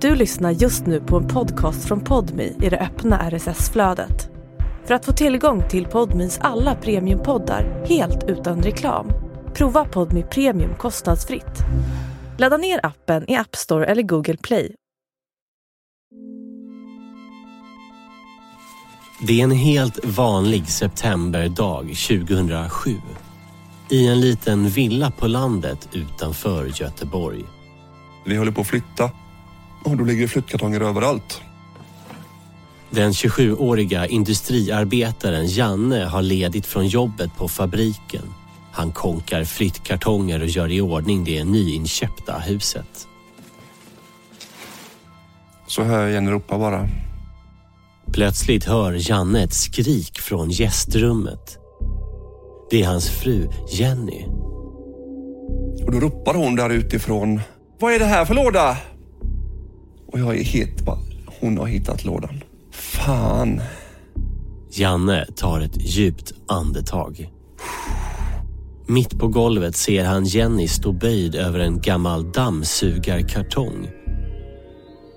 Du lyssnar just nu på en podcast från Podmi i det öppna RSS-flödet. För att få tillgång till Podmis alla premiumpoddar helt utan reklam, prova Podmi Premium kostnadsfritt. Ladda ner appen i App Store eller Google Play. Det är en helt vanlig septemberdag 2007. I en liten villa på landet utanför Göteborg. Vi håller på att flytta och då ligger det flyttkartonger överallt. Den 27-åriga industriarbetaren Janne har ledigt från jobbet på fabriken. Han konkar flyttkartonger och gör i ordning det nyinköpta huset. Så hör jag Jenny ropa bara. Plötsligt hör Janne ett skrik från gästrummet. Det är hans fru Jenny. Och då ropar hon där utifrån. Vad är det här för låda? Och jag är helt bara, hon har hittat lådan. Fan. Janne tar ett djupt andetag. Mitt på golvet ser han Jenny stå böjd över en gammal dammsugarkartong.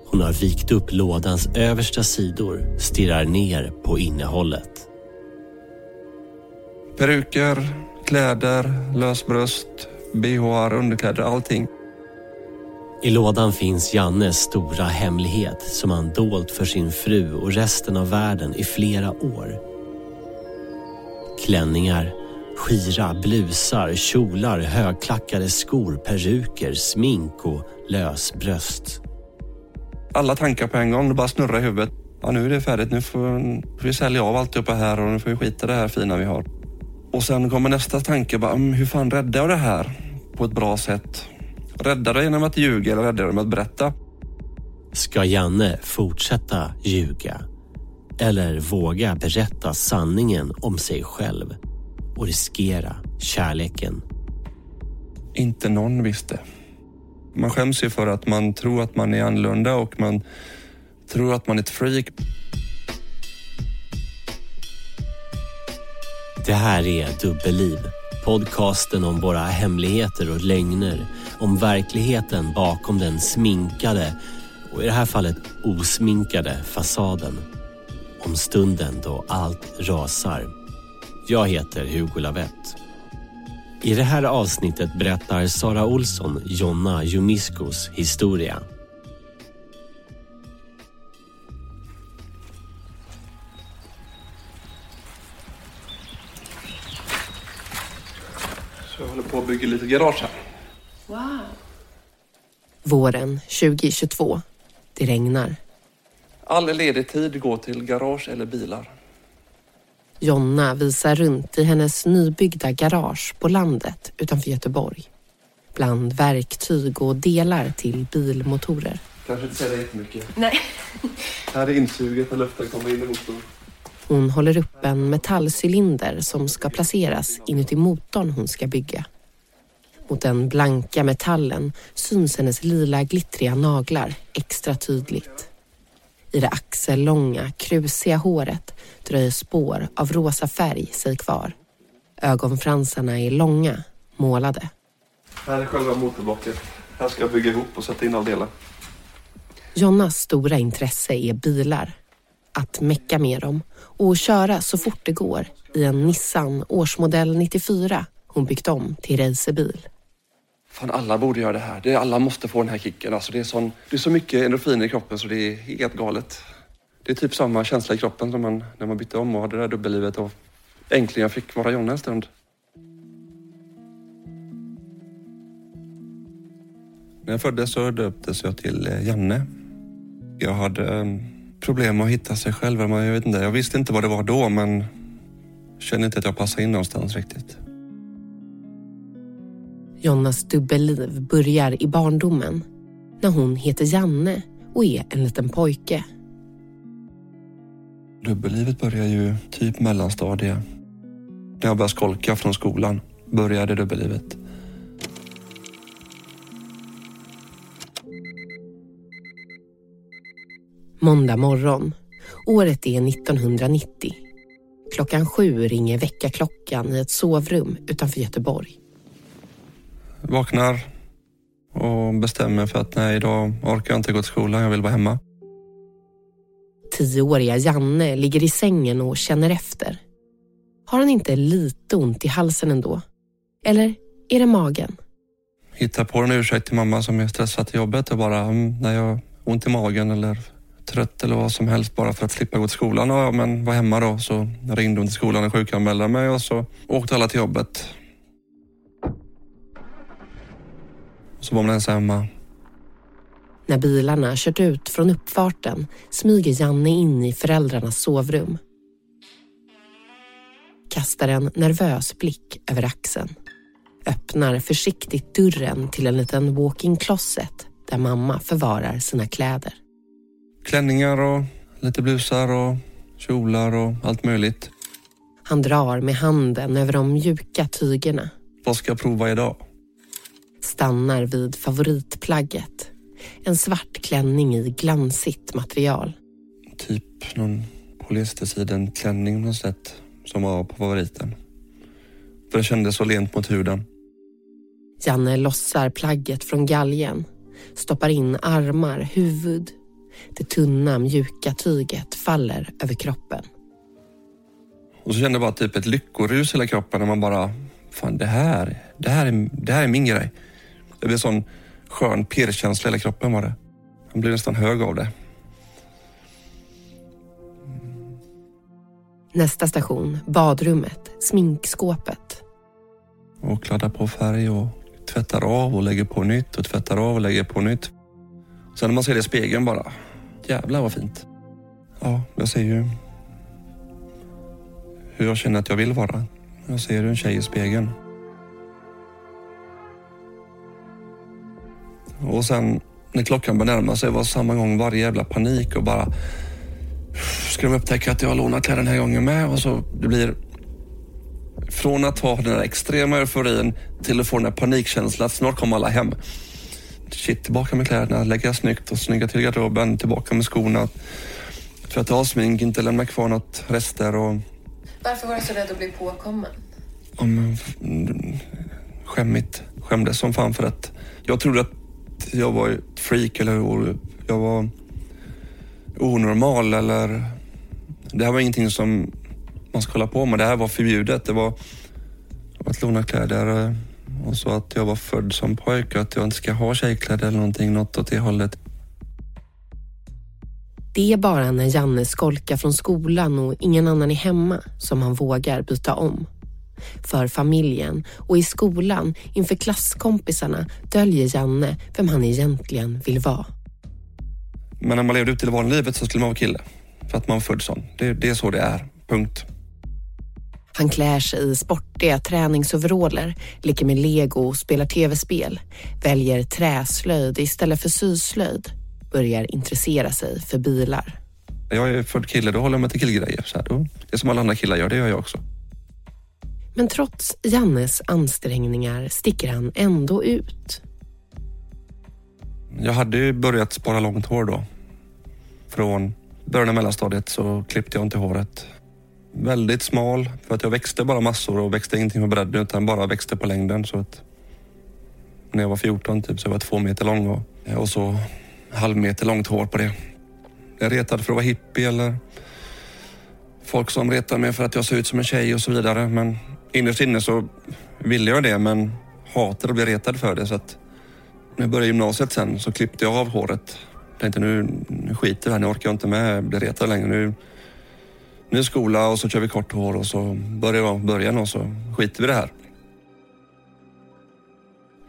Hon har vikt upp lådans översta sidor, stirrar ner på innehållet. Peruker, kläder, lösbröst, bhar, underkläder, allting. I lådan finns Jannes stora hemlighet som han dolt för sin fru och resten av världen i flera år. Klänningar, skira blusar, kjolar, högklackade skor, peruker, smink och lösbröst. Alla tankar på en gång, det bara snurrar i huvudet. Ja, nu är det färdigt, nu får, vi sälja av alltihopa här och nu får vi skita i det här fina vi har. Och sen kommer nästa tanke, bara, mm, hur fan räddar jag det här på ett bra sätt? Räddar det genom att ljuga eller räddar det genom att berätta? Ska Janne fortsätta ljuga? Eller våga berätta sanningen om sig själv och riskera kärleken? Inte någon visste. Man skäms ju för att man tror att man är annorlunda och man tror att man är ett freak. Det här är Dubbelliv. Podcasten om våra hemligheter och lögner. Om verkligheten bakom den sminkade och i det här fallet osminkade fasaden. Om stunden då allt rasar. Jag heter Hugo Lavett. I det här avsnittet berättar Sara Olsson Jonna Jumiskos historia. Bygga lite garage här. Wow. Våren 2022. Det regnar. All ledig tid går till garage eller bilar. Jonna visar runt i hennes nybyggda garage på landet utanför Göteborg. Bland verktyg och delar till bilmotorer. Kanske inte säger jättemycket. Nej. Här är insuget när luften kommer in i motorn. Hon håller upp en metallcylinder som ska placeras inuti motorn hon ska bygga. Mot den blanka metallen syns hennes lila glittriga naglar extra tydligt. I det axellånga, krusiga håret dröjer spår av rosa färg sig kvar. Ögonfransarna är långa, målade. Här är själva motorblocket. Här ska jag bygga ihop och sätta in all delar. Jonnas stora intresse är bilar. Att mecka med dem och köra så fort det går i en Nissan årsmodell 94 hon byggt om till racerbil. Fan, alla borde göra det här. Det, alla måste få den här kicken. Alltså, det, är sån, det är så mycket endorfiner i kroppen så det är helt galet. Det är typ samma känsla i kroppen som man, när man bytte om och hade det där dubbellivet och äntligen jag fick vara Jonna en stund. När jag föddes så döptes jag till eh, Janne. Jag hade problem problem att hitta sig själv. Jag, vet inte, jag visste inte vad det var då men kände inte att jag passade in någonstans riktigt. Jonnas dubbelliv börjar i barndomen när hon heter Janne och är en liten pojke. Dubbellivet börjar ju typ mellanstadie. När jag började skolka från skolan började dubbellivet. Måndag morgon. Året är 1990. Klockan sju ringer väckarklockan i ett sovrum utanför Göteborg. Vaknar och bestämmer för att nej, idag orkar jag inte gå till skolan, jag vill vara hemma. Tioåriga Janne ligger i sängen och känner efter. Har han inte lite ont i halsen ändå? Eller är det magen? Hittar på en ursäkt till mamma som är stressad till jobbet och bara, mm, när jag har ont i magen eller trött eller vad som helst bara för att slippa gå till skolan. Ja, men var hemma då. Så ringde hon till skolan och sjukanmälde mig och så åkte alla till jobbet. Så var man ensam hemma. När bilarna kört ut från uppfarten smyger Janne in i föräldrarnas sovrum. Kastar en nervös blick över axeln. Öppnar försiktigt dörren till en liten walk-in closet där mamma förvarar sina kläder. Klänningar och lite blusar och kjolar och allt möjligt. Han drar med handen över de mjuka tygerna. Vad ska jag prova idag? Stannar vid favoritplagget. En svart klänning i glansigt material. Typ någon polyestersidenklänning på något sätt som var på favoriten. För det kändes så lent mot huden. Janne lossar plagget från galgen. Stoppar in armar, huvud. Det tunna mjuka tyget faller över kroppen. Och så kände jag bara typ ett lyckorus i hela kroppen när man bara, fan det här, det här är, det här är min grej. Det blev sån skön pirrkänsla i hela kroppen var det. Man blev nästan hög av det. Nästa station, badrummet, sminkskåpet. Och kladdar på färg och tvättar av och lägger på nytt och tvättar av och lägger på nytt. Sen när man ser det i spegeln bara, jävlar vad fint. Ja, jag ser ju hur jag känner att jag vill vara. Jag ser en tjej i spegeln. Och sen när klockan börjar närma sig var samma gång varje jävla panik och bara ska de upptäcka att jag har lånat kläder den här gången med och så det blir från att ha den här extrema euforin till att få den här panikkänslan att snart kommer alla hem. Shit, tillbaka med kläderna, lägga snyggt och snygga till garderoben, tillbaka med skorna. Tvätta av smink, inte lämna kvar något rester och... Varför var du så rädd att bli påkommen? Ja, men, skämmigt. Skämdes som fan för att jag trodde att jag var ett freak eller jag var onormal eller... Det här var ingenting som man ska hålla på med. Det här var förbjudet. Det var att låna kläder och så att jag var född som pojke att jag inte ska ha tjejkläder eller någonting, något åt det hållet. Det är bara när Janne skolkar från skolan och ingen annan är hemma som han vågar byta om. För familjen och i skolan inför klasskompisarna döljer Janne vem han egentligen vill vara. Men när man levde ute i det vanliga livet så skulle man vara kille. För att man född sån. Det, det är så det är. Punkt. Han klär sig i sportiga träningsoveraller, leker med lego och spelar tv-spel, väljer träslöjd istället för syslöjd, börjar intressera sig för bilar. Jag är född kille, då håller jag mig till killgrejer. Så här, det som alla andra killar gör, det gör jag också. Men trots Jannes ansträngningar sticker han ändå ut. Jag hade börjat spara långt hår då. Från början av mellanstadiet så klippte jag inte håret. Väldigt smal för att jag växte bara massor och växte ingenting på bredden utan bara växte på längden. Så att när jag var 14 typ så var jag två meter lång och, och så halvmeter långt hår på det. Jag retade för att vara hippie eller folk som retade mig för att jag såg ut som en tjej och så vidare. Men innerst inne så ville jag det men hatade att bli retad för det. Så att när jag började gymnasiet sen så klippte jag av håret. Jag tänkte nu, nu skiter det här, nu orkar jag inte med bli retad längre. Nu, nu är skola och så kör vi kort hår och så börjar vi om början och så skiter vi det här.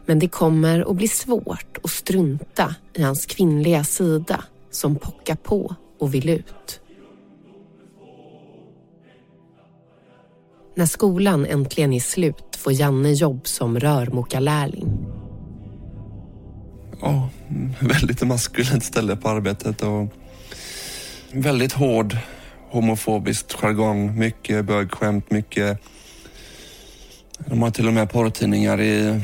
Men det kommer att bli svårt att strunta i hans kvinnliga sida som pockar på och vill ut. När skolan äntligen är slut får Janne jobb som rörmokarlärling. Ja, väldigt maskulint ställe på arbetet och väldigt hård homofobiskt jargong. Mycket bögskämt, mycket... De har till och med porrtidningar i,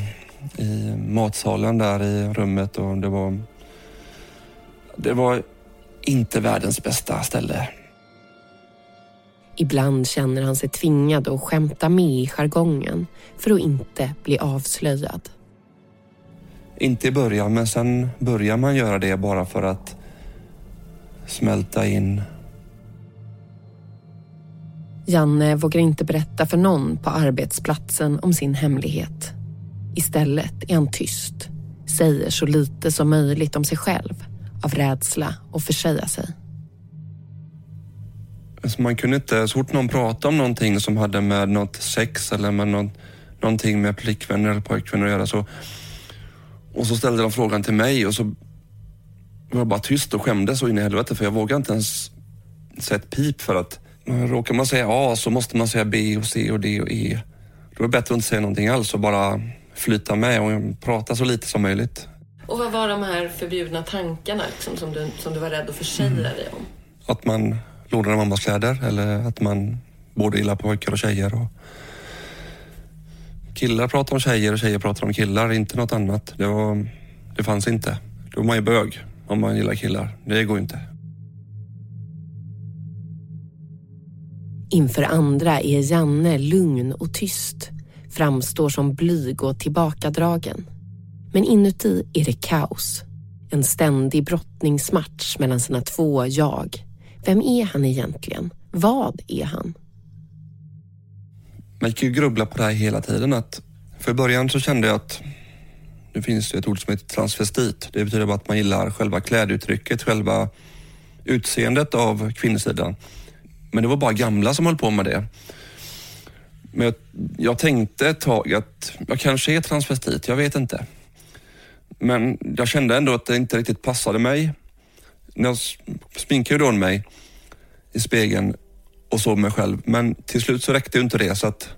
i matsalen där i rummet och det var... Det var inte världens bästa ställe. Ibland känner han sig tvingad att skämta med i jargongen för att inte bli avslöjad. Inte i början, men sen börjar man göra det bara för att smälta in. Janne vågar inte berätta för någon på arbetsplatsen om sin hemlighet. Istället är han tyst, säger så lite som möjligt om sig själv av rädsla att försäga sig. Alltså man kunde inte, så fort någon pratade om någonting som hade med något sex eller med något, någonting med flickvänner eller pojkvänner att göra så och så ställde de frågan till mig och så var jag bara tyst och skämdes så in i helvete för jag vågade inte ens säga ett pip för att råkar man säga A så måste man säga B och C och D och E. Då är det bättre att inte säga någonting alls och bara flyta med och prata så lite som möjligt. Och vad var de här förbjudna tankarna liksom, som, du, som du var rädd att försäga mm. dig om? Att man lånade mammas kläder eller att man både gillar pojkar och tjejer. Och killar pratar om tjejer och tjejer pratar om killar, inte något annat. Det, var, det fanns inte. Då är man ju bög om man gillar killar. Det går inte. Inför andra är Janne lugn och tyst, framstår som blyg och tillbakadragen. Men inuti är det kaos. En ständig brottningsmatch mellan sina två jag. Vem är han egentligen? Vad är han? Man gick ju grubbla på det här hela tiden. Att för i början så kände jag att nu finns det ett ord som heter transvestit. Det betyder bara att man gillar själva kläduttrycket, själva utseendet av kvinnosidan. Men det var bara gamla som höll på med det. Men jag, jag tänkte ett tag att jag kanske är transvestit, jag vet inte. Men jag kände ändå att det inte riktigt passade mig. När jag sminkade då mig i spegeln och såg mig själv. Men till slut så räckte ju inte det så att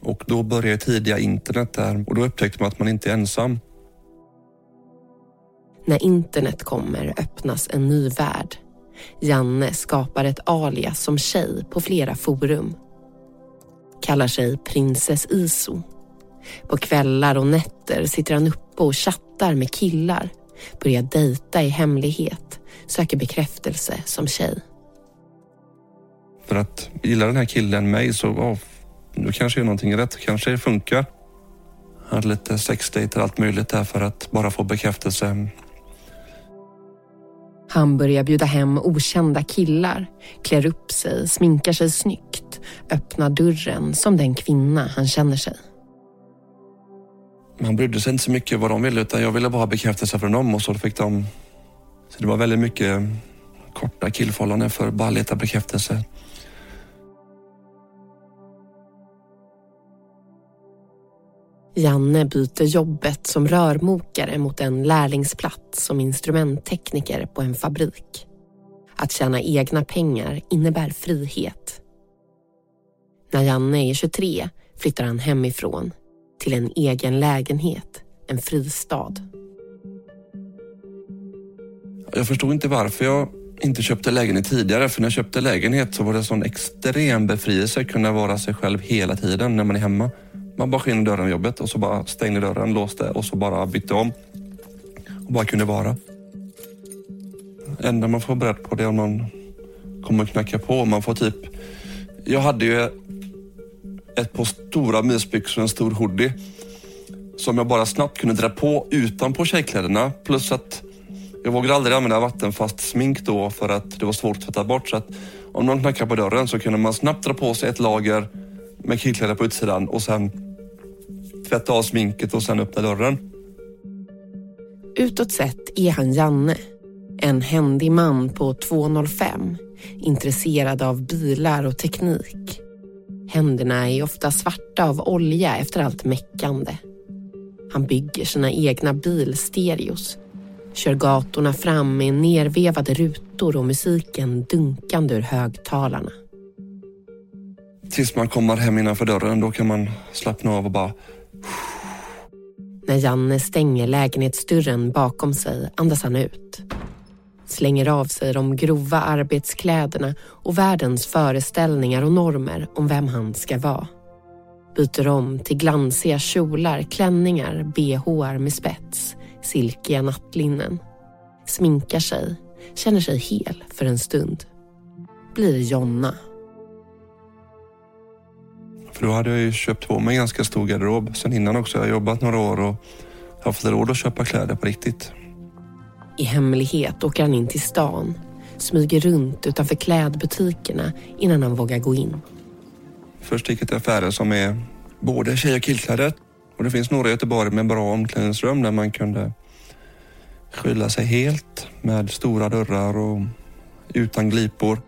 och då började tidiga internet där och då upptäckte man att man inte är ensam. När internet kommer öppnas en ny värld. Janne skapar ett alias som tjej på flera forum. Kallar sig Prinsess Iso. På kvällar och nätter sitter han uppe och chattar med killar. Börjar dejta i hemlighet. Söker bekräftelse som tjej. För att gillar den här killen mig så oh, då kanske är någonting rätt. Kanske det funkar. Jag hade lite sexdejter allt möjligt där för att bara få bekräftelse. Han börjar bjuda hem okända killar, klär upp sig, sminkar sig snyggt, öppnar dörren som den kvinna han känner sig. Man brydde sig inte så mycket vad de ville utan jag ville bara ha bekräftelse från dem och så fick de... Så det var väldigt mycket korta killförhållanden för att bara leta bekräftelse. Janne byter jobbet som rörmokare mot en lärlingsplats som instrumenttekniker på en fabrik. Att tjäna egna pengar innebär frihet. När Janne är 23 flyttar han hemifrån till en egen lägenhet, en fristad. Jag förstod inte varför jag inte köpte lägenhet tidigare. För när jag köpte lägenhet så var det en sån extrem befrielse att kunna vara sig själv hela tiden när man är hemma. Man bara in dörren vid jobbet och så bara stängde dörren, låste och så bara bytte om. Och bara kunde vara. Det enda man får beredd på det är om någon kommer knacka på. Man får typ... Jag hade ju ett par stora mysbyxor och en stor hoodie som jag bara snabbt kunde dra på utanpå tjejkläderna. Plus att jag vågade aldrig använda vattenfast smink då för att det var svårt att tvätta bort. Så att om någon knackade på dörren så kunde man snabbt dra på sig ett lager med killkläder på utsidan och sen tvätta av sminket och sen öppna dörren. Utåt sett är han Janne. En händig man på 2,05. Intresserad av bilar och teknik. Händerna är ofta svarta av olja efter allt meckande. Han bygger sina egna bilstereos. Kör gatorna fram med nervevade rutor och musiken dunkande ur högtalarna. Tills man kommer hem innanför dörren, då kan man slappna av och bara... När Janne stänger lägenhetsdörren bakom sig andas han ut. Slänger av sig de grova arbetskläderna och världens föreställningar och normer om vem han ska vara. Byter om till glansiga kjolar, klänningar, bhar med spets, silkiga nattlinnen. Sminkar sig, känner sig hel för en stund. Blir Jonna. För då hade jag ju köpt på mig en ganska stor garderob sen innan också. Jag har jobbat några år och haft råd att köpa kläder på riktigt. I hemlighet åker han in till stan, smyger runt utanför klädbutikerna innan han vågar gå in. Först gick jag till affärer som är både tjej och killkläder. Och det finns några i Göteborg med bra omklädningsrum där man kunde skylla sig helt med stora dörrar och utan glipor.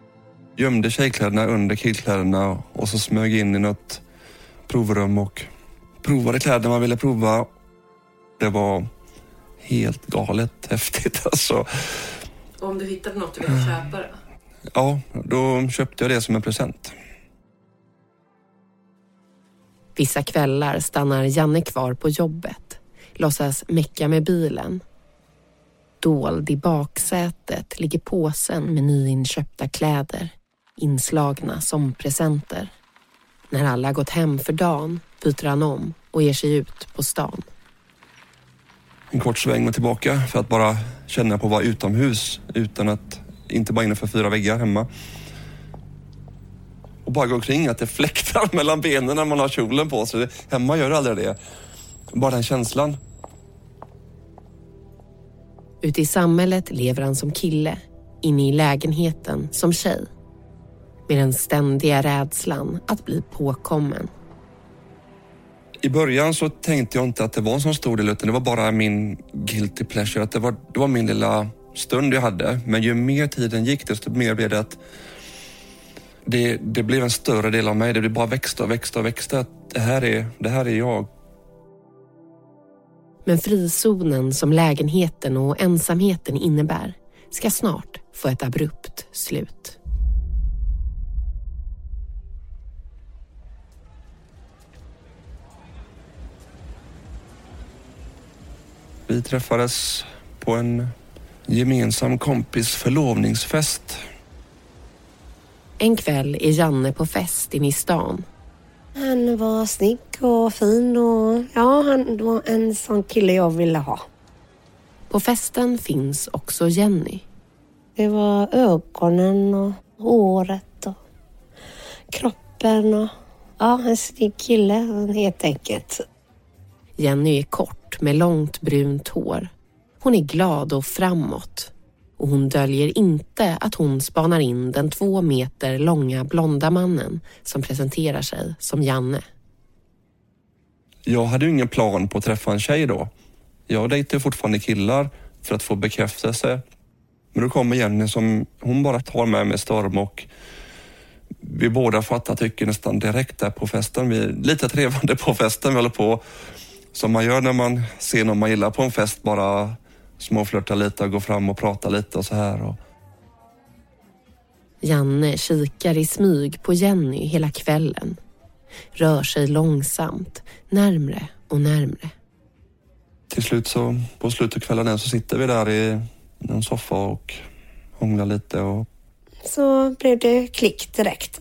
Gömde tjejkläderna under killkläderna och så smög in i något provrum och provade kläder man ville prova. Det var helt galet häftigt alltså. Och om du hittade något du ville köpa då? Ja, då köpte jag det som en present. Vissa kvällar stannar Janne kvar på jobbet, låtsas mecka med bilen. Dold i baksätet ligger påsen med nyinköpta kläder, inslagna som presenter. När alla gått hem för dagen byter han om och ger sig ut på stan. En kort sväng och tillbaka för att bara känna på att vara utomhus utan att, inte bara innanför fyra väggar hemma. Och bara gå omkring, att det fläktar mellan benen när man har kjolen på sig. Hemma gör det aldrig det. Bara den känslan. Ute i samhället lever han som kille, inne i lägenheten som tjej. Med den ständiga rädslan att bli påkommen. I början så tänkte jag inte att det var en så stor del utan det var bara min guilty pleasure. Att det, var, det var min lilla stund jag hade. Men ju mer tiden gick desto mer blev det att det, det blev en större del av mig. Det bara växte och växte och växte. Att det, här är, det här är jag. Men frizonen som lägenheten och ensamheten innebär ska snart få ett abrupt slut. Vi träffades på en gemensam kompis förlovningsfest. En kväll är Janne på fest inne i stan. Han var snygg och fin och ja, han var en sån kille jag ville ha. På festen finns också Jenny. Det var ögonen och håret och kroppen och ja, en snygg kille helt enkelt. Jenny är kort med långt brunt hår. Hon är glad och framåt. Och hon döljer inte att hon spanar in den två meter långa blonda mannen som presenterar sig som Janne. Jag hade ju ingen plan på att träffa en tjej då. Jag dejtar fortfarande killar för att få bekräftelse. Men då kommer Jenny som hon bara tar med mig storm och vi båda fattar tycker nästan direkt där på festen. Vi är lite trevande på festen. Vi håller på som man gör när man ser någon man gillar på en fest. Bara småflörta lite och gå fram och prata lite och så här. Och... Janne kikar i smyg på Jenny hela kvällen. Rör sig långsamt, närmre och närmre. Till slut så, på slutet av kvällen så sitter vi där i en soffa och hånglar lite och... Så blev det klick direkt.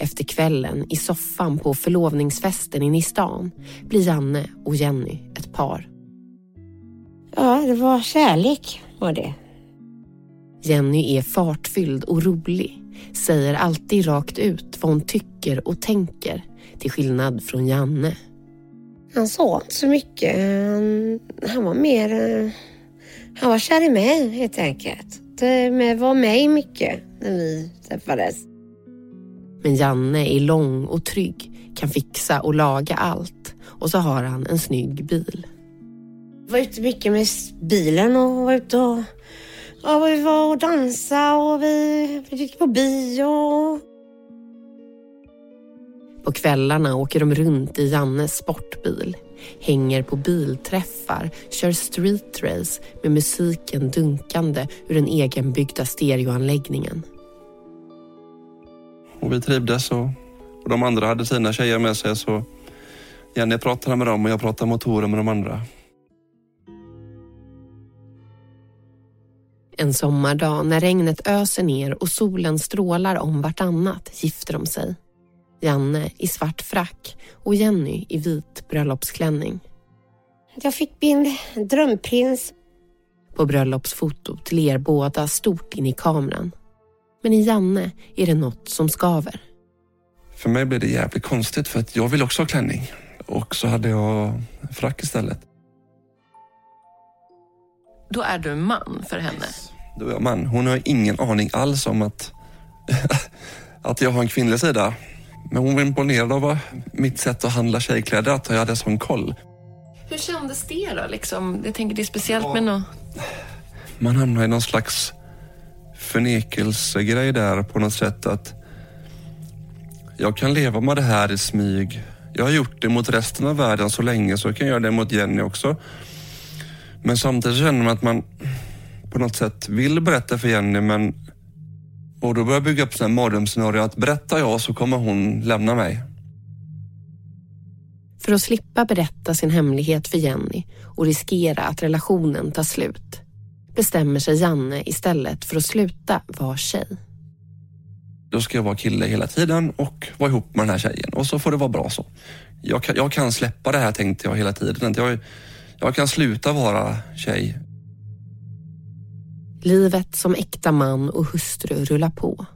Efter kvällen i soffan på förlovningsfesten inne i stan blir Janne och Jenny ett par. Ja, det var kärlek var det. Jenny är fartfylld och rolig, säger alltid rakt ut vad hon tycker och tänker, till skillnad från Janne. Han sa inte så mycket. Han, han var mer... eh, Han var kär i mig helt enkelt. Det var mig mycket när vi träffades. Men Janne är lång och trygg, kan fixa och laga allt och så har han en snygg bil. var ute mycket med bilen och var ute och... Ja, vi var och dansade och vi, vi gick på bio. På kvällarna åker de runt i Jannes sportbil, hänger på bilträffar, kör streetrace med musiken dunkande ur den egenbyggda stereoanläggningen. Och vi trivdes och, och de andra hade sina tjejer med sig så Jenny pratade med dem och jag pratade motorer med de andra. En sommardag när regnet öser ner och solen strålar om vartannat gifter de sig. Janne i svart frack och Jenny i vit bröllopsklänning. Jag fick min drömprins. På bröllopsfotot ler båda stort in i kameran. Men i Janne är det något som skaver. För mig blev det jävligt konstigt för att jag vill också ha klänning. och så hade jag frack istället. Då är du man för henne? Då är jag man. Hon har ingen aning alls om att, att jag har en kvinnlig sida. Men hon var imponerad av mitt sätt att handla tjejkläder, att jag hade sån koll. Hur kändes det då? Liksom? Jag tänker det är speciellt med något... Man hamnar i någon slags förnekelsegrej där på något sätt att jag kan leva med det här i smyg. Jag har gjort det mot resten av världen så länge så jag kan göra det mot Jenny också. Men samtidigt känner man att man på något sätt vill berätta för Jenny men och då börjar jag bygga upp sådana mardrömsscenario att berättar jag så kommer hon lämna mig. För att slippa berätta sin hemlighet för Jenny och riskera att relationen tar slut bestämmer sig Janne istället för att sluta vara tjej. Då ska jag vara kille hela tiden och vara ihop med den här tjejen och så får det vara bra så. Jag kan, jag kan släppa det här tänkte jag hela tiden. Jag, jag kan sluta vara tjej. Livet som äkta man och hustru rullar på.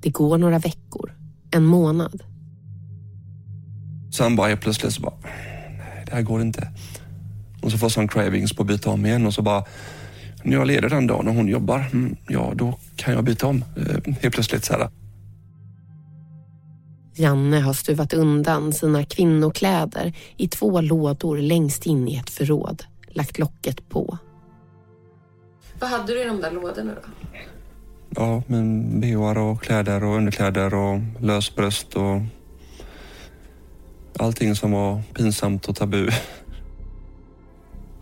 Det går några veckor, en månad. Sen bara plötsligt så bara, nej det här går inte. Och så får jag sån cravings på att byta om igen och så bara, när jag leder den dagen och hon jobbar, mm, ja då kan jag byta om eh, helt plötsligt så här. Janne har stuvat undan sina kvinnokläder i två lådor längst in i ett förråd, lagt locket på. Vad hade du i de där lådorna då? Ja, men bhar och kläder och underkläder och lösbröst och allting som var pinsamt och tabu.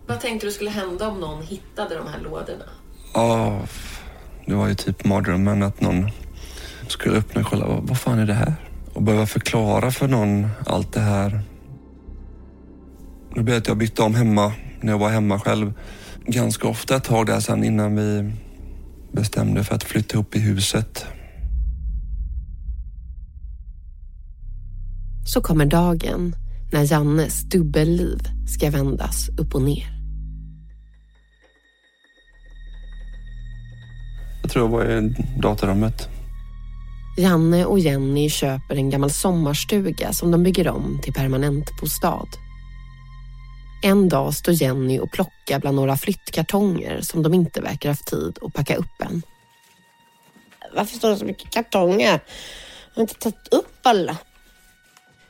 Vad tänkte du skulle hända om någon hittade de här lådorna? Ja, det var ju typ mardrömmen att någon skulle öppna och kolla, vad fan är det här? Och behöva förklara för någon allt det här. Det blev att jag bytte om hemma när jag var hemma själv ganska ofta ett tag där sen innan vi bestämde för att flytta upp i huset. Så kommer dagen när Jannes dubbelliv ska vändas upp och ner. Jag tror jag var i datarummet. Janne och Jenny köper en gammal sommarstuga som de bygger om till permanentbostad. En dag står Jenny och plockar bland några flyttkartonger som de inte verkar haft tid att packa upp än. Varför står det så mycket kartonger? Jag har inte tagit upp alla.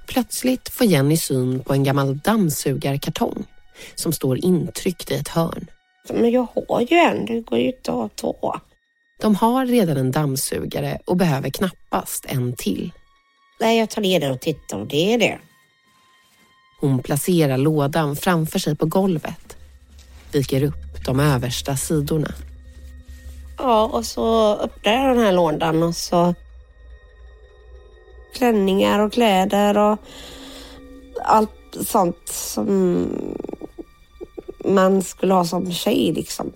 Plötsligt får Jenny syn på en gammal dammsugarkartong som står intryckt i ett hörn. Men jag har ju en, det går ju inte att ta. De har redan en dammsugare och behöver knappast en till. Nej, jag tar ner den och tittar och det är det. Hon placerar lådan framför sig på golvet, viker upp de översta sidorna. Ja, och så öppnar jag den här lådan och så klänningar och kläder och allt sånt som man skulle ha som tjej liksom.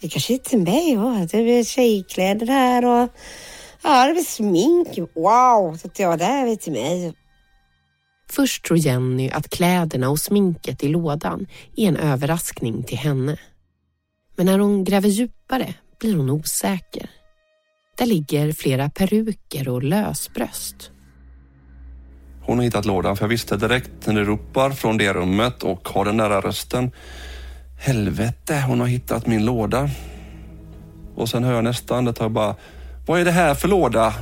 Det kanske är till mig. Ja. Det är tjejkläder här och ja, det blir smink. Wow, tänkte jag. Det här är till mig. Först tror Jenny att kläderna och sminket i lådan är en överraskning till henne. Men när hon gräver djupare blir hon osäker. Där ligger flera peruker och lösbröst. Hon har hittat lådan för jag visste direkt när det ropar från det rummet och har den där rösten. Helvete, hon har hittat min låda. Och sen hör jag nästa andetag bara, vad är det här för låda?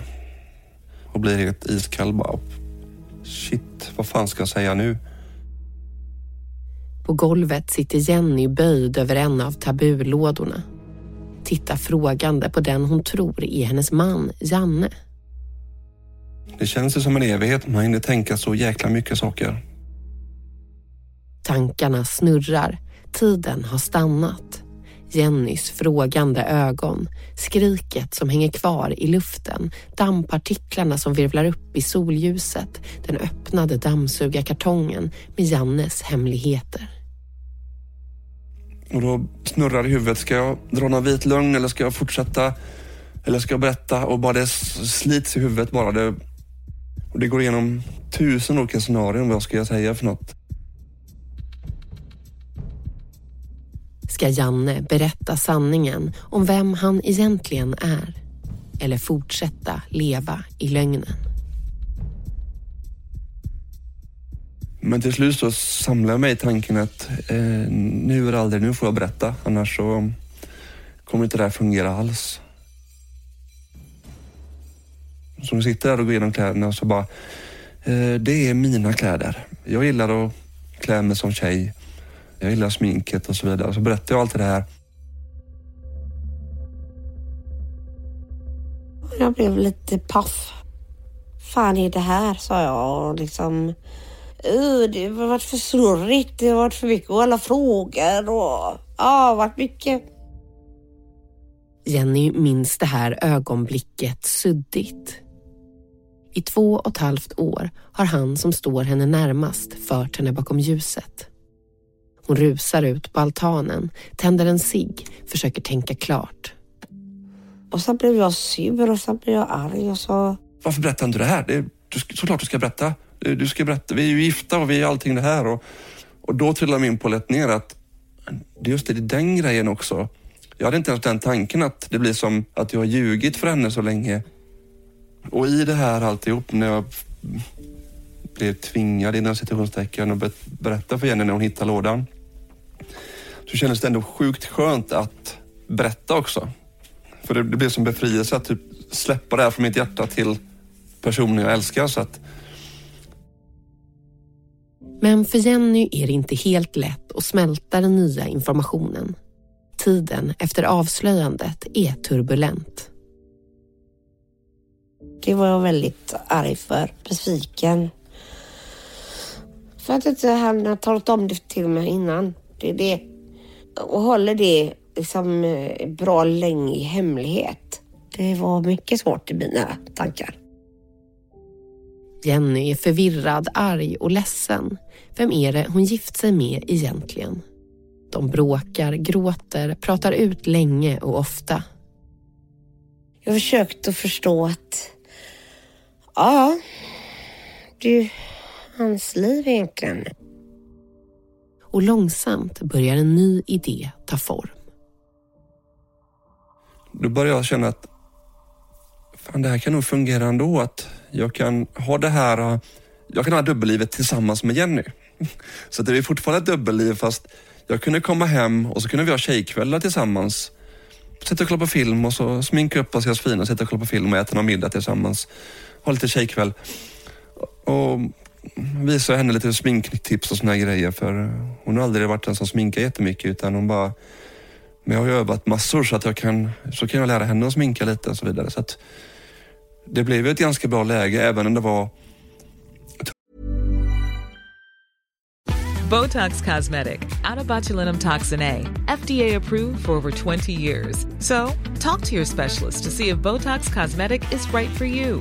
Och blir helt iskall bara. Shit, vad fan ska jag säga nu? På golvet sitter Jenny böjd över en av tabulådorna. Tittar frågande på den hon tror är hennes man, Janne. Det känns ju som en evighet. Man hinner tänka så jäkla mycket saker. Tankarna snurrar. Tiden har stannat. Jennys frågande ögon, skriket som hänger kvar i luften, dammpartiklarna som virvlar upp i solljuset, den öppnade dammsugarkartongen med Jannes hemligheter. Och då snurrar det i huvudet. Ska jag dra någon vit lögn eller ska jag fortsätta? Eller ska jag berätta? Och bara det slits i huvudet bara. Det, och det går igenom tusen olika scenarion. Vad ska jag säga för något? Ska Janne berätta sanningen om vem han egentligen är? Eller fortsätta leva i lögnen? Men till slut så samlade jag mig i tanken att eh, nu är det aldrig, nu får jag berätta. Annars så kommer inte det här fungera alls. Så nu sitter där och går igenom kläderna och så bara, eh, det är mina kläder. Jag gillar att klä mig som tjej. Jag gillar sminket och så vidare. Så berättar jag allt det här. Jag blev lite paff. Fan är det här, sa jag och liksom. "Uh, Det har varit för snurrigt, det har varit för mycket alla frågor och ja, varit mycket. Jenny minns det här ögonblicket suddigt. I två och ett halvt år har han som står henne närmast fört henne bakom ljuset. Hon rusar ut på altanen, tänder en cigg, försöker tänka klart. Och så blev jag sur och så blev jag arg och så. Varför berättar inte du det här? Det, du, ska- såklart du ska berätta. Du, du ska berätta. Vi är ju gifta och vi är allting det här. Och, och då trillade min polett ner att det är just det, det är den grejen också. Jag hade inte ens den tanken att det blir som att jag har ljugit för henne så länge. Och i det här alltihop när jag blev tvingad inom situationstecken att be- berätta för Jenny när hon hittade lådan. Så kändes det ändå sjukt skönt att berätta också. För det, det blev som befrielse att typ släppa det här från mitt hjärta till personen jag älskar. Så att Men för Jenny är det inte helt lätt att smälta den nya informationen. Tiden efter avslöjandet är turbulent. Det var jag väldigt arg för, besviken. För att inte han har talat om det till mig innan. Det är det. Och håller det liksom eh, bra länge i hemlighet. Det var mycket svårt i mina tankar. Jenny är förvirrad, arg och ledsen. Vem är det hon gift sig med egentligen? De bråkar, gråter, pratar ut länge och ofta. Jag har försökt att förstå att ja, det är ju hans liv egentligen. Och långsamt börjar en ny idé ta form. då började jag känna att fan, det här kan nog fungera ändå. Att jag kan ha det här, jag kan ha dubbellivet tillsammans med Jenny. Så det är fortfarande ett dubbelliv fast jag kunde komma hem och så kunde vi ha tjejkvällar tillsammans. Sitta och kolla på film och så sminka upp oss, göra oss fina, sitta och kolla på film och äta någon middag tillsammans. Ha lite tjejkväll. Och visa henne lite sminktips och såna här grejer för eh, hon har aldrig varit den som sminkar jättemycket utan hon bara men jag har ju övat massor så att jag kan, så kan jag lära henne att sminka lite och så vidare. Så att det blev ett ganska bra läge även om det var Botox Cosmetic, out of botulinum toxin A, FDA approved for over 20 years. So, talk to your specialist to see if Botox Cosmetic is right for you.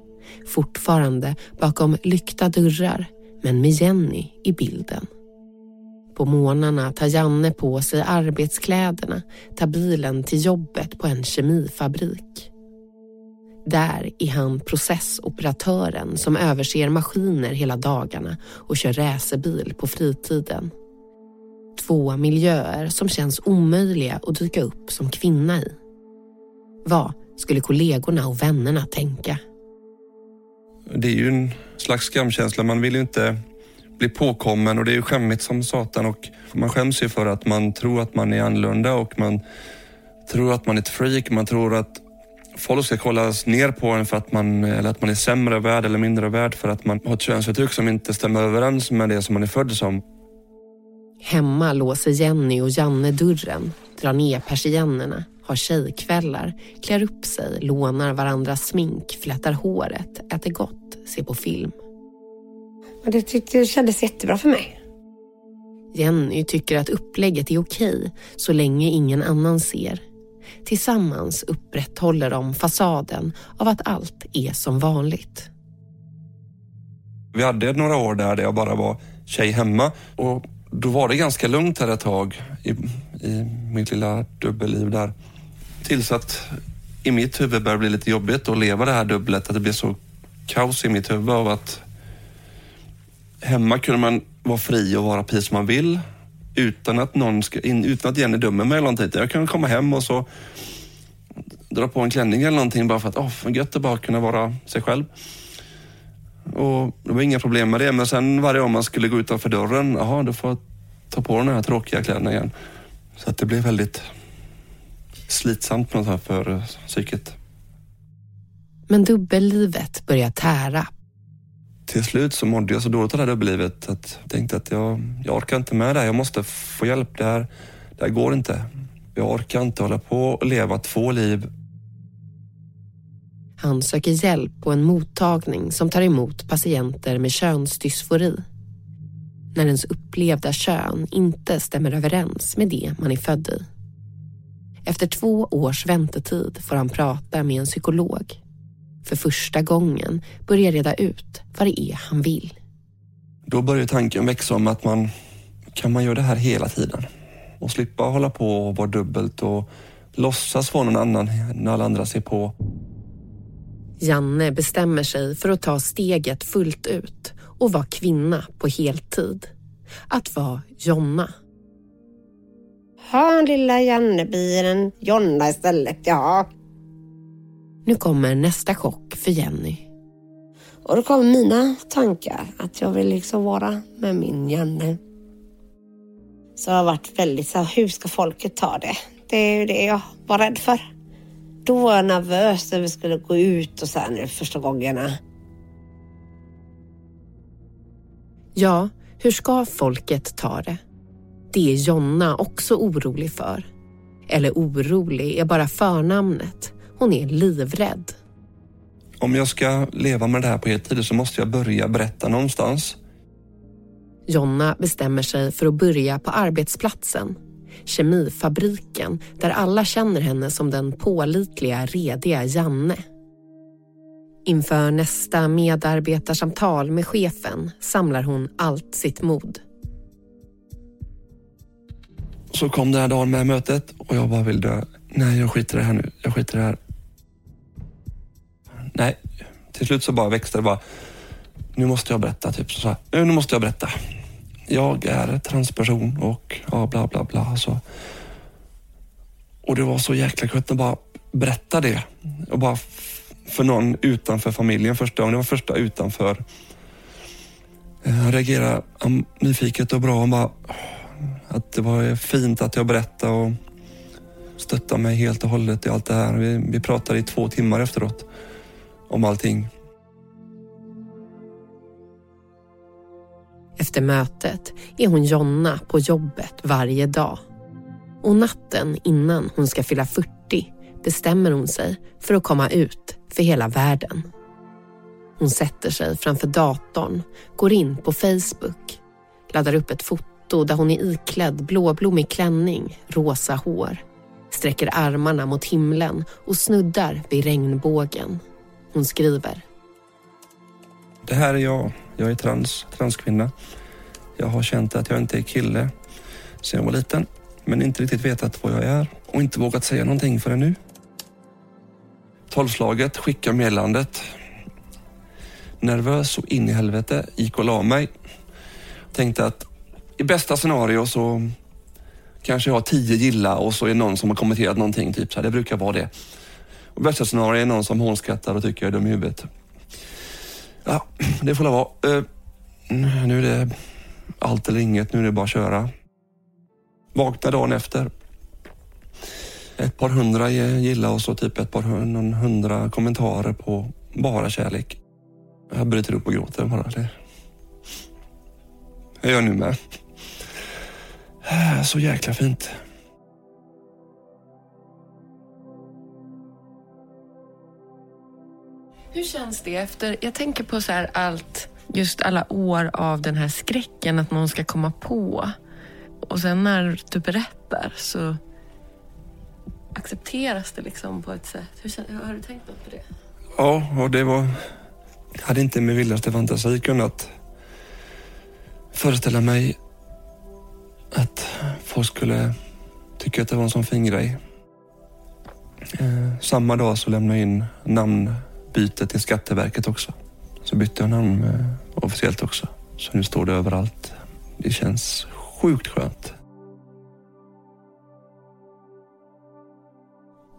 Fortfarande bakom lyckta dörrar, men med Jenny i bilden. På morgnarna tar Janne på sig arbetskläderna, tar bilen till jobbet på en kemifabrik. Där är han processoperatören som överser maskiner hela dagarna och kör racerbil på fritiden. Två miljöer som känns omöjliga att dyka upp som kvinna i. Vad skulle kollegorna och vännerna tänka? Det är ju en slags skamkänsla. Man vill ju inte bli påkommen och det är ju skämmigt som satan och man skäms ju för att man tror att man är annorlunda och man tror att man är ett freak. Man tror att folk ska kollas ner på en för att man, eller att man är sämre värd eller mindre värd för att man har ett könsuttryck som inte stämmer överens med det som man är född som. Hemma låser Jenny och Janne dörren, drar ner persiennerna, har tjejkvällar, klär upp sig, lånar varandras smink, flätar håret, äter gott, ser på film. Det tyckte det kändes jättebra för mig. Jenny tycker att upplägget är okej så länge ingen annan ser. Tillsammans upprätthåller de fasaden av att allt är som vanligt. Vi hade några år där, där jag bara var tjej hemma. Och då var det ganska lugnt här ett tag i, i mitt lilla dubbelliv där. Tills att i mitt huvud började bli lite jobbigt att leva det här dubblet. Att det blev så kaos i mitt huvud av att hemma kunde man vara fri och vara precis som man vill utan att någon ska utan att Jenny dömer mig eller någonting. Jag kan komma hem och så dra på en klänning eller någonting bara för att, åh, oh, gött att bara kunna vara sig själv. Och det var inga problem med det, men sen varje gång man skulle gå utanför dörren, jaha, då får jag ta på den här tråkiga kläderna igen. Så att det blev väldigt slitsamt på något sätt för psyket. Men dubbellivet börjar tära. Till slut så mådde jag så dåligt av det här dubbellivet att jag tänkte att jag, jag orkar inte med det här. Jag måste få hjälp. Det här, det här går inte. Jag orkar inte hålla på och leva två liv. Han söker hjälp på en mottagning som tar emot patienter med könsdysfori. När ens upplevda kön inte stämmer överens med det man är född i. Efter två års väntetid får han prata med en psykolog. För första gången börjar reda ut vad det är han vill. Då börjar tanken växa om att man kan man göra det här hela tiden och slippa hålla på och vara dubbelt och låtsas vara någon annan när alla andra ser på. Janne bestämmer sig för att ta steget fullt ut och vara kvinna på heltid. Att vara Jonna. Ha lilla Janne blir en Jonna istället, ja. Nu kommer nästa chock för Jenny. Och då kommer mina tankar att jag vill liksom vara med min Janne. Så jag har varit väldigt så här, hur ska folket ta det? Det är ju det jag var rädd för. Då var jag nervös när vi skulle gå ut och så här nu första gångerna. Ja, hur ska folket ta det? Det är Jonna också orolig för. Eller orolig är bara förnamnet. Hon är livrädd. Om jag ska leva med det här på heltid så måste jag börja berätta någonstans. Jonna bestämmer sig för att börja på arbetsplatsen. Kemifabriken, där alla känner henne som den pålitliga, rediga Janne. Inför nästa medarbetarsamtal med chefen samlar hon allt sitt mod. Så kom den här dagen med mötet och jag bara vill dö. Nej, jag skiter i det här nu. Jag skiter i det här. Nej, till slut så bara växte det bara. Nu måste jag berätta, typ så här. Nu måste jag berätta. Jag är transperson och ja, bla bla bla. Så. Och det var så jäkla skönt att bara berätta det. Och bara för någon utanför familjen första gången. Det var första utanför. Eh, han reagerade nyfiket och bra. Och bara, att det var fint att jag berättade och stöttade mig helt och hållet i allt det här. Vi, vi pratade i två timmar efteråt om allting. Efter mötet är hon Jonna på jobbet varje dag. Och natten innan hon ska fylla 40 bestämmer hon sig för att komma ut för hela världen. Hon sätter sig framför datorn, går in på Facebook, laddar upp ett foto där hon är iklädd blåblommig klänning, rosa hår, sträcker armarna mot himlen och snuddar vid regnbågen. Hon skriver. Det här är jag. Jag är trans, transkvinna. Jag har känt att jag inte är kille sen jag var liten, men inte riktigt vetat vad jag är och inte vågat säga någonting förrän nu. Tolvslaget skickar meddelandet. Nervös och in i helvete gick och la mig. Tänkte att i bästa scenario så kanske jag har tio gilla och så är det någon som har kommenterat någonting. Typ så här, det brukar vara det. Och bästa scenario är någon som hånskrattar och tycker jag är dum i huvudet. Ja, det får det vara. Uh, nu är det allt eller inget. Nu är det bara att köra. Vaknar dagen efter. Ett par hundra gilla och så typ ett par hundra kommentarer på bara kärlek. Jag bryter upp och gråter bara. Det jag gör nu med. Så jäkla fint. Hur känns det efter, jag tänker på så här allt, just alla år av den här skräcken att någon ska komma på. Och sen när du berättar så accepteras det liksom på ett sätt. Hur, har du tänkt något på det? Ja, och det var... Jag hade inte med vildaste fantasi kunnat föreställa mig att folk skulle tycka att det var en sån fin grej. Eh, samma dag så lämnade jag in namnbyte till Skatteverket också. Så bytte jag namn eh, officiellt också. Så nu står det överallt. Det känns sjukt skönt.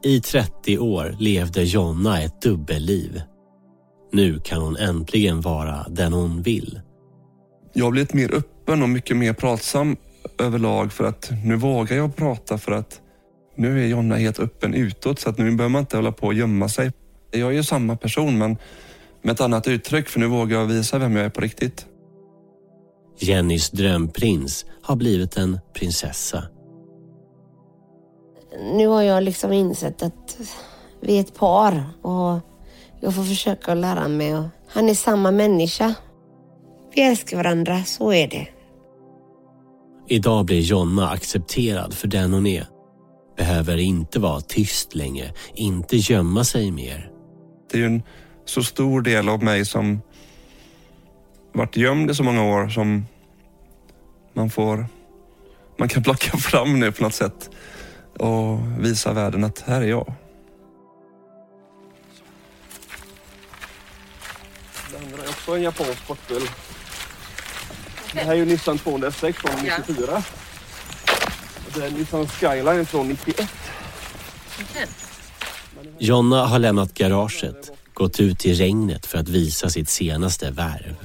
I 30 år levde Jonna ett dubbelliv. Nu kan hon äntligen vara den hon vill. Jag har blivit mer öppen och mycket mer pratsam överlag för att nu vågar jag prata för att nu är Jonna helt öppen utåt så att nu behöver man inte hålla på och gömma sig. Jag är ju samma person men med ett annat uttryck för nu vågar jag visa vem jag är på riktigt. Jennys drömprins har blivit en prinsessa. Nu har jag liksom insett att vi är ett par och jag får försöka lära mig. Han är samma människa. Vi älskar varandra, så är det. Idag blir Jonna accepterad för den hon är. Behöver inte vara tyst längre, inte gömma sig mer. Det är ju en så stor del av mig som varit gömd i så många år som man får, man kan plocka fram nu på något sätt och visa världen att här är jag. Det andra är också en japansk sportbil. Det här är ju Nissan 206 från 94. Och det är Nissan Skyline från 91. Jonna har lämnat garaget, gått ut i regnet för att visa sitt senaste värv.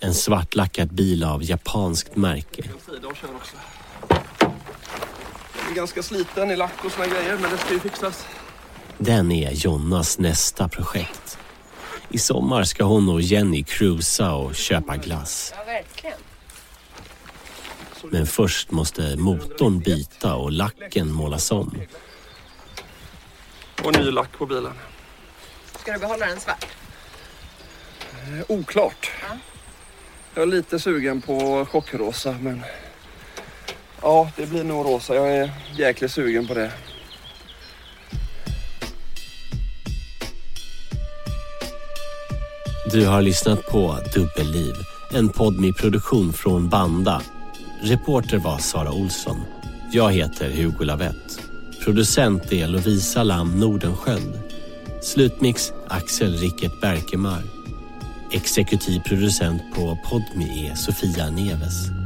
En svartlackad bil av japanskt märke. Den är ganska sliten i lack och såna grejer men det ska ju fixas. Den är Jonnas nästa projekt. I sommar ska hon och Jenny cruisa och köpa glass. Ja. Men först måste motorn byta och lacken målas om. Och ny lack på bilen. Ska du behålla den svart? Eh, Oklart. Jag är lite sugen på chockrosa men ja, det blir nog rosa. Jag är jäkligt sugen på det. Du har lyssnat på Dubbelliv, en podmi-produktion från Banda. Reporter var Sara Olsson. Jag heter Hugo Lavett. Producent är Lovisa Lam Nordenskjöld. Slutmix Axel Rickert Berkemar. Exekutiv producent på Podmi är Sofia Neves.